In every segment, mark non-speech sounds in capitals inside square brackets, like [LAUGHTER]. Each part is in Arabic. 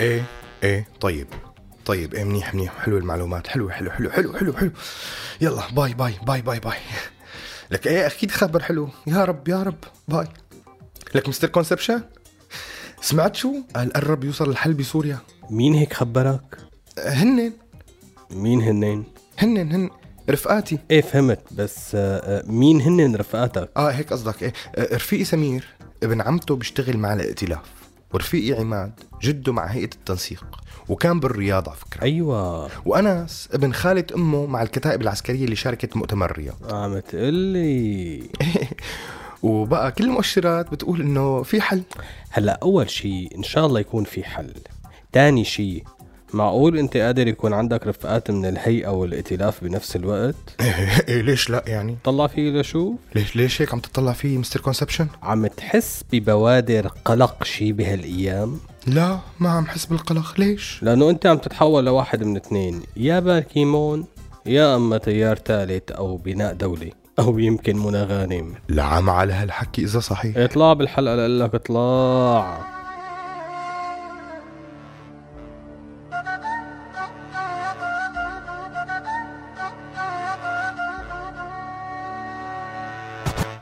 إيه إيه طيب. طيب إيه منيح منيح. حلو المعلومات. حلو حلو حلو حلو حلو حلو. يلا باي باي باي باي باي. لك إيه أكيد خبر حلو. يا رب يا رب. باي. لك Mister Conception؟ سمعت شو؟ قال قرب يوصل الحل بسوريا. مين هيك خبرك؟ هنن. مين هنين؟ هنن هن. رفقاتي. إيه فهمت. بس آه، آه، مين هنن رفقاتك؟ آه هيك قصدك. إيه آه، رفيقي سمير ابن عمته بيشتغل مع الائتلاف ورفيقي عماد جده مع هيئة التنسيق وكان بالرياض على فكرة. أيوه. وأنس ابن خالة أمه مع الكتائب العسكرية اللي شاركت مؤتمر الرياض. عم تقلي [LAUGHS] وبقى كل المؤشرات بتقول إنه في حل. هلأ أول شيء إن شاء الله يكون في حل. تاني شيء معقول انت قادر يكون عندك رفقات من الهيئة والائتلاف بنفس الوقت؟ [LAUGHS] إيه ليش لا يعني؟ طلع فيه لشوف ليش ليش هيك عم تطلع فيه مستر كونسبشن؟ عم تحس ببوادر قلق شي بهالأيام؟ لا ما عم حس بالقلق ليش؟ لأنه انت عم تتحول لواحد من اثنين يا باركيمون يا أما تيار ثالث أو بناء دولي أو يمكن منى غانم لعم على هالحكي إذا صحيح. اطلع بالحلقة لك اطلع.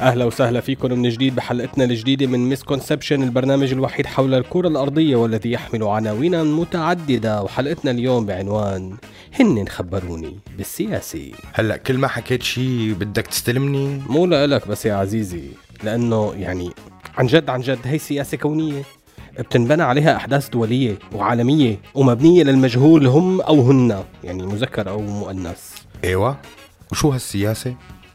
أهلا وسهلا فيكم من جديد بحلقتنا الجديدة من Misconception البرنامج الوحيد حول الكرة الأرضية والذي يحمل عناوين متعددة. وحلقتنا اليوم بعنوان هن خبروني بالسياسي هلأ كل ما حكيت شي بدك تستلمني؟ مو لك بس يا عزيزي لأنه يعني عن جد عن جد هي سياسة كونية. بتنبنى عليها أحداث دولية وعالمية ومبنية للمجهول هم أو هن يعني مذكر أو مؤنث. أيوه. وشو هالسياسة؟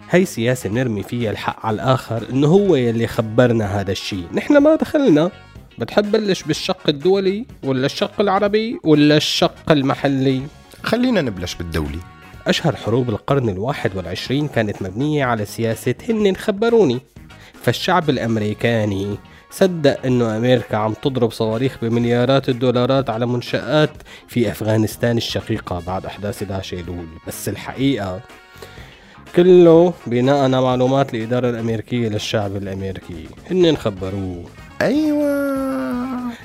هي سياسة بنرمي فيها الحق على الآخر إنه هو يلي خبرنا هذا الشيء نحن ما دخلنا. بتحب بلش بالشق الدولي ولا الشق العربي ولا الشق المحلي؟ خلينا نبلش بالدولي. أشهر حروب القرن الواحد والعشرين كانت مبنية على سياسة هن خبروني فالشعب الأمريكاني صدق إنه أمريكا عم تضرب صواريخ بمليارات الدولارات على منشآت في أفغانستان الشقيقة بعد أحداث 11 إيلول. بس الحقيقة كله بناء على معلومات الإدارة الأمريكية للشعب الأمريكي. هن خبروه أيوه.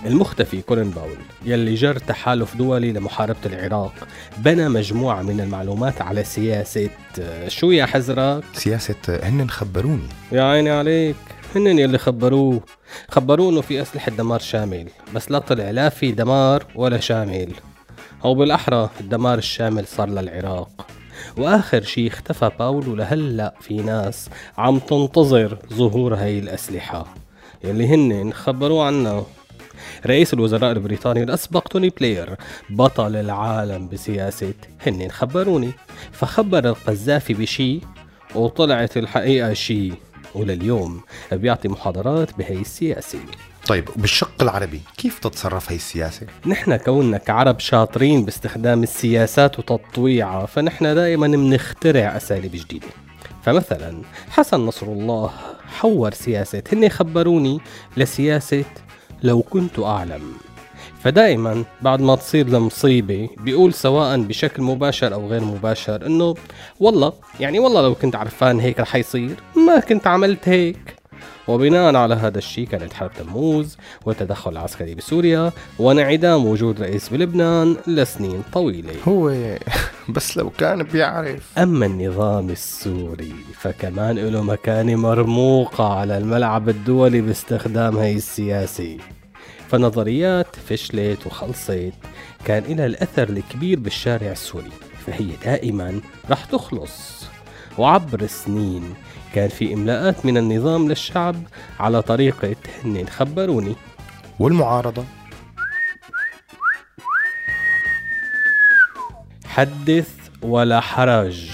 المختفي كولين باول يلي جر تحالف دولي لمحاربة العراق بنى مجموعة من المعلومات على سياسة آه، شو يا حزرك؟ سياسة هن خبروني يا عيني عليك. هنن يلي خبروه. خبروه إنه في أسلحة دمار شامل بس لا طلع لا في دمار ولا شامل. أو بالأحرى الدمار الشامل صار للعراق. وآخر شي اختفى باول ولهلا في ناس عم تنتظر ظهور هاي الأسلحة. يلي هن خبروا عنها. رئيس الوزراء البريطاني الأسبق توني بلاير بطل العالم بسياسة هن خبروني فخبر القذافي بشي وطلعت الحقيقة شي. ولليوم بيعطي محاضرات بهي السياسة. طيب بالشق العربي كيف تتصرف هي السياسة؟ نحن كوننا كعرب شاطرين باستخدام السياسات وتطويعها فنحن دائما بنخترع أساليب جديدة. فمثلا حسن نصر الله حور سياسة. هن خبروني لسياسة لو كنت أعلم. فدائما بعد ما تصير المصيبة بيقول سواء بشكل مباشر أو غير مباشر إنه والله يعني والله لو كنت عرفان هيك رح يصير ما كنت عملت هيك. وبناء على هذا الشيء كانت حرب تموز والتدخل العسكري بسوريا وانعدام وجود رئيس بلبنان لسنين طويلة. هو [LAUGHS] بس لو كان بيعرف. أما النظام السوري فكمان له مكانة مرموقة على الملعب الدولي باستخدام هاي السياسة. فنظريات فشلت وخلصت. كان لها الأثر الكبير بالشارع السوري فهي دائما رح تخلص. وعبر السنين كان في إملاءات من النظام للشعب على طريقة هن خبروني والمعارضة. حدث ولا حرج.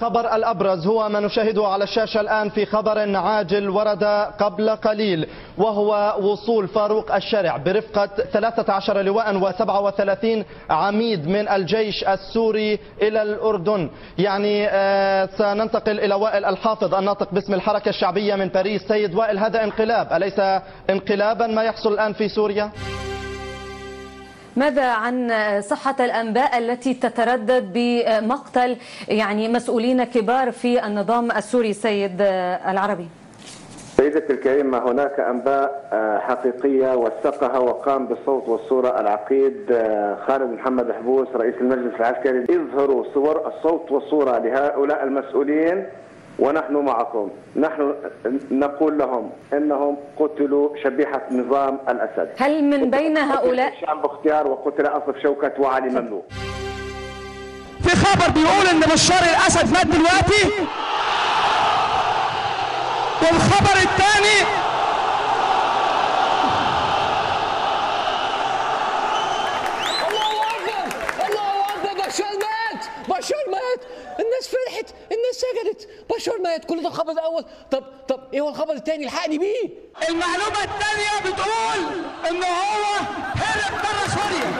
خبر الأبرز هو ما نشاهده على الشاشة الآن في خبر عاجل ورد قبل قليل. وهو وصول فاروق الشارع برفقة 13 لواء و37 عميد من الجيش السوري إلى الأردن. يعني آه، سننتقل إلى وائل الحافظ الناطق باسم الحركة الشعبية من باريس. سيد وائل هذا انقلاب أليس انقلابا ما يحصل الآن في سوريا؟ ماذا عن صحة الأنباء التي تتردد بمقتل يعني مسؤولين كبار في النظام السوري سيد العربي؟ سيدتي الكريمة هناك أنباء آه، حقيقية وثقها وقام بالصوت والصورة العقيد آه، خالد محمد حبوس رئيس المجلس العسكري. يظهروا صور الصوت والصورة لهؤلاء المسؤولين ونحن معكم. نحن نقول لهم إنهم قتلوا شبيحة نظام الأسد. هل من بين هؤلاء؟ هشام بختيار وقتل أصف شوكت وعلي مملوك. في خبر بيقول إن بشار الأسد مات دلوقتي؟ والخبر الثاني. الناس فرحت الناس سجدت بشار مات كل ده الخبر الأول. طب طب إيه هو الخبر الثاني؟ الحقني بيه. المعلومة الثانية بتقول إن هو هرب بره سوريا.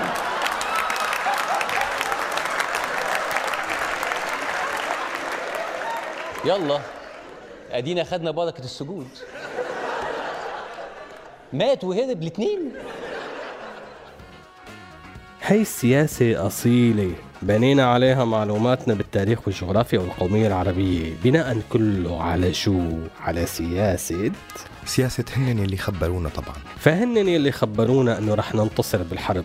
يلا. أدينا خدنا بركة السجود. مات وهرب الاثنين. هي السياسة أصيلة. بنينا عليها معلوماتنا بالتاريخ والجغرافيا والقومية العربية. بناء كله على شو؟ على سياسة. سياسة هن اللي خبرونا طبعا. فهن يلي خبرونا إنه رح ننتصر بالحرب.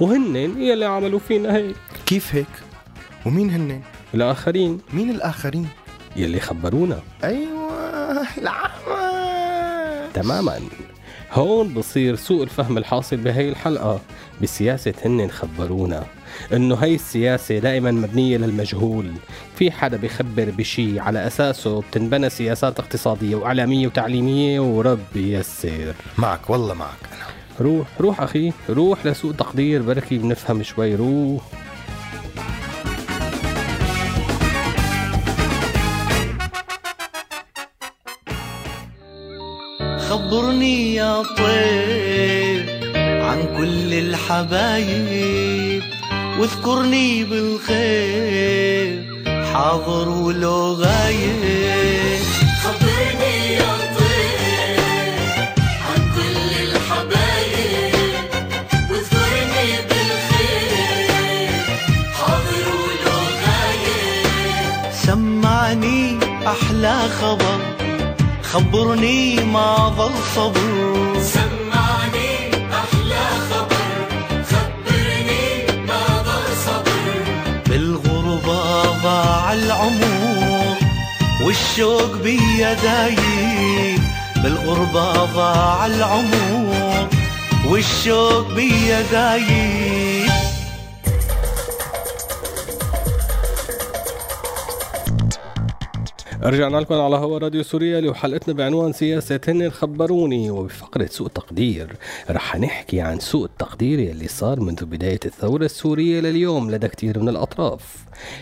وهن يلي عملوا فينا هيك. كيف هيك؟ ومين هن؟ الآخرين. مين الآخرين؟ يلي خبرونا. أيوة العمى تماما. هون بصير سوء الفهم الحاصل بهي الحلقة. بسياسة هن خبرونا إنه هي السياسة دائما مبنية للمجهول. في حدا بيخبر بشي على أساسه بتنبنى سياسات اقتصادية وإعلامية وتعليمية؟ وربي يسر. معك والله معك أنا. روح روح أخي روح لسوء تقدير. بركي بنفهم شوي روح. خبرني يا طير عن كل الحبايب واذكرني بالخير حاضر ولو غايب. خبرني يا عن كل الحبايب واذكرني بالخير حاضر ولو غايب. سمعني أحلى خبر. خبرني ما ظل صبر سمعني أحلى خبر. خبرني ما ضل صبر بالغربة ضاع العمر والشوق بيا دايب بالغربة ضاع العمر والشوق بيا دايب رجعنا لكم على هوا راديو سوريالي وحلقتنا بعنوان سياسة هن خبروني وبفقرة سوء تقدير رح نحكي عن سوء التقدير يلي صار منذ بداية الثورة السورية لليوم لدى كثير من الأطراف.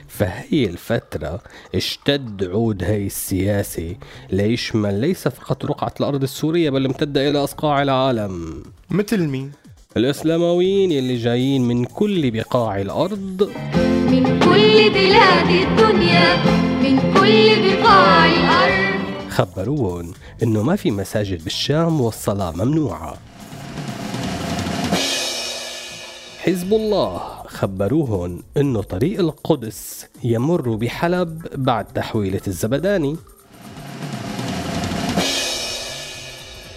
فهي الفترة اشتد عود هي السياسة ليشمل ليس فقط رقعة الأرض السورية بل امتد إلى أصقاع العالم. مثل مين؟ الإسلامويين يلي جايين من كل بقاع الأرض. من كل بلاد الدنيا. من كل بقاع الأرض خبروهم إنه ما في مساجد بالشام والصلاة ممنوعة. حزب الله خبروهم إنه طريق القدس يمر بحلب بعد تحويلة الزبداني.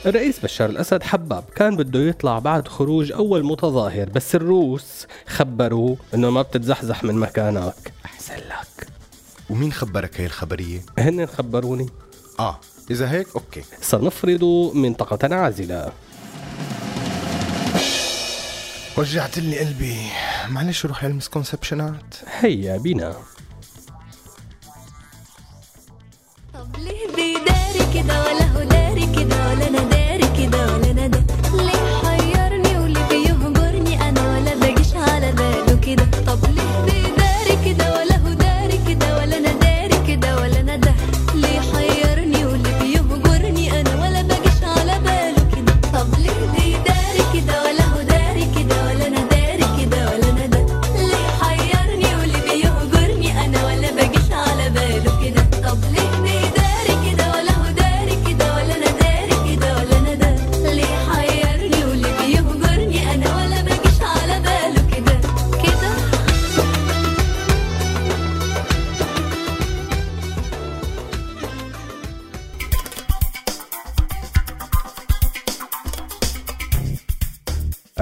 الرئيس بشار الأسد حباب كان بده يطلع بعد خروج أول متظاهر بس الروس خبروه إنه ما بتتزحزح من مكانك. أحسن لك. ومين خبرك هي الخبرية؟ هن خبروني. آه إذا هيك أوكي. سنفرض منطقة عازلة. وجعت لي قلبي. معلش روح للمسكونسبشنات. هيا بنا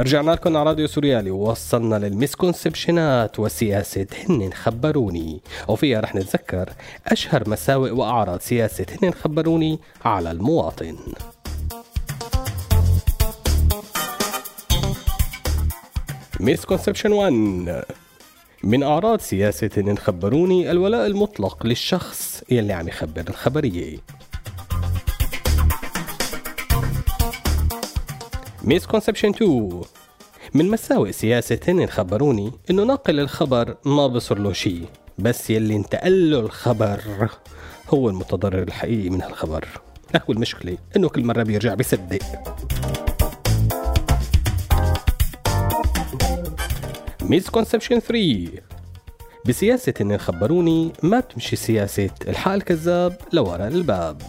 رجعنا لكم على راديو سوريالي. ووصلنا للمسكونسبشنات وسياسة هن خبروني. وفيها رح نتذكر أشهر مساوئ وأعراض سياسة هن خبروني على المواطن. مسكونسبشن 1 من أعراض سياسة هن خبروني الولاء المطلق للشخص يلي عم يخبر الخبرية. Misconception 2 من مساوئ سياسة هن خبروني إنه ناقل الخبر ما بيصير له شيء بس يلي انتقل له الخبر هو المتضرر الحقيقي من هالخبر. هو المشكلة إنه كل مرة بيرجع بيصدق. Misconception 3 بسياسة هنن خبروني ما بتمشي سياسة الحق الكذاب لورا الباب.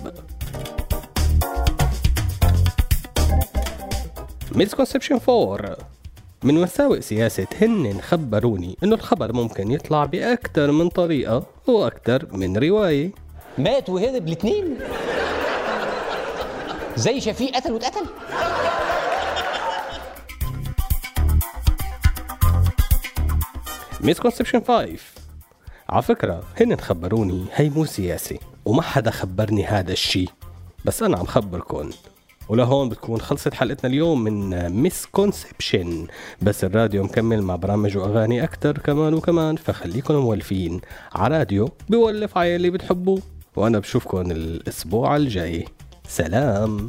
Misconception 4 من مساوئ سياسة هن خبروني إنه الخبر ممكن يطلع بأكثر من طريقة وأكثر من رواية. مات وهرب الاثنين. زي شفيق قتل واتقتل. Misconception 5 على فكرة هن خبروني هي مو سياسة وما حدا خبرني هذا الشي. بس أنا عم خبركن. ولهون بتكون خلصت حلقتنا اليوم من Misconception بس الراديو مكمل مع برامج وأغاني أكتر كمان وكمان فخليكن مولفين. على راديو بولف على اللي بتحبوه وأنا بشوفكن الأسبوع الجاي. سلام.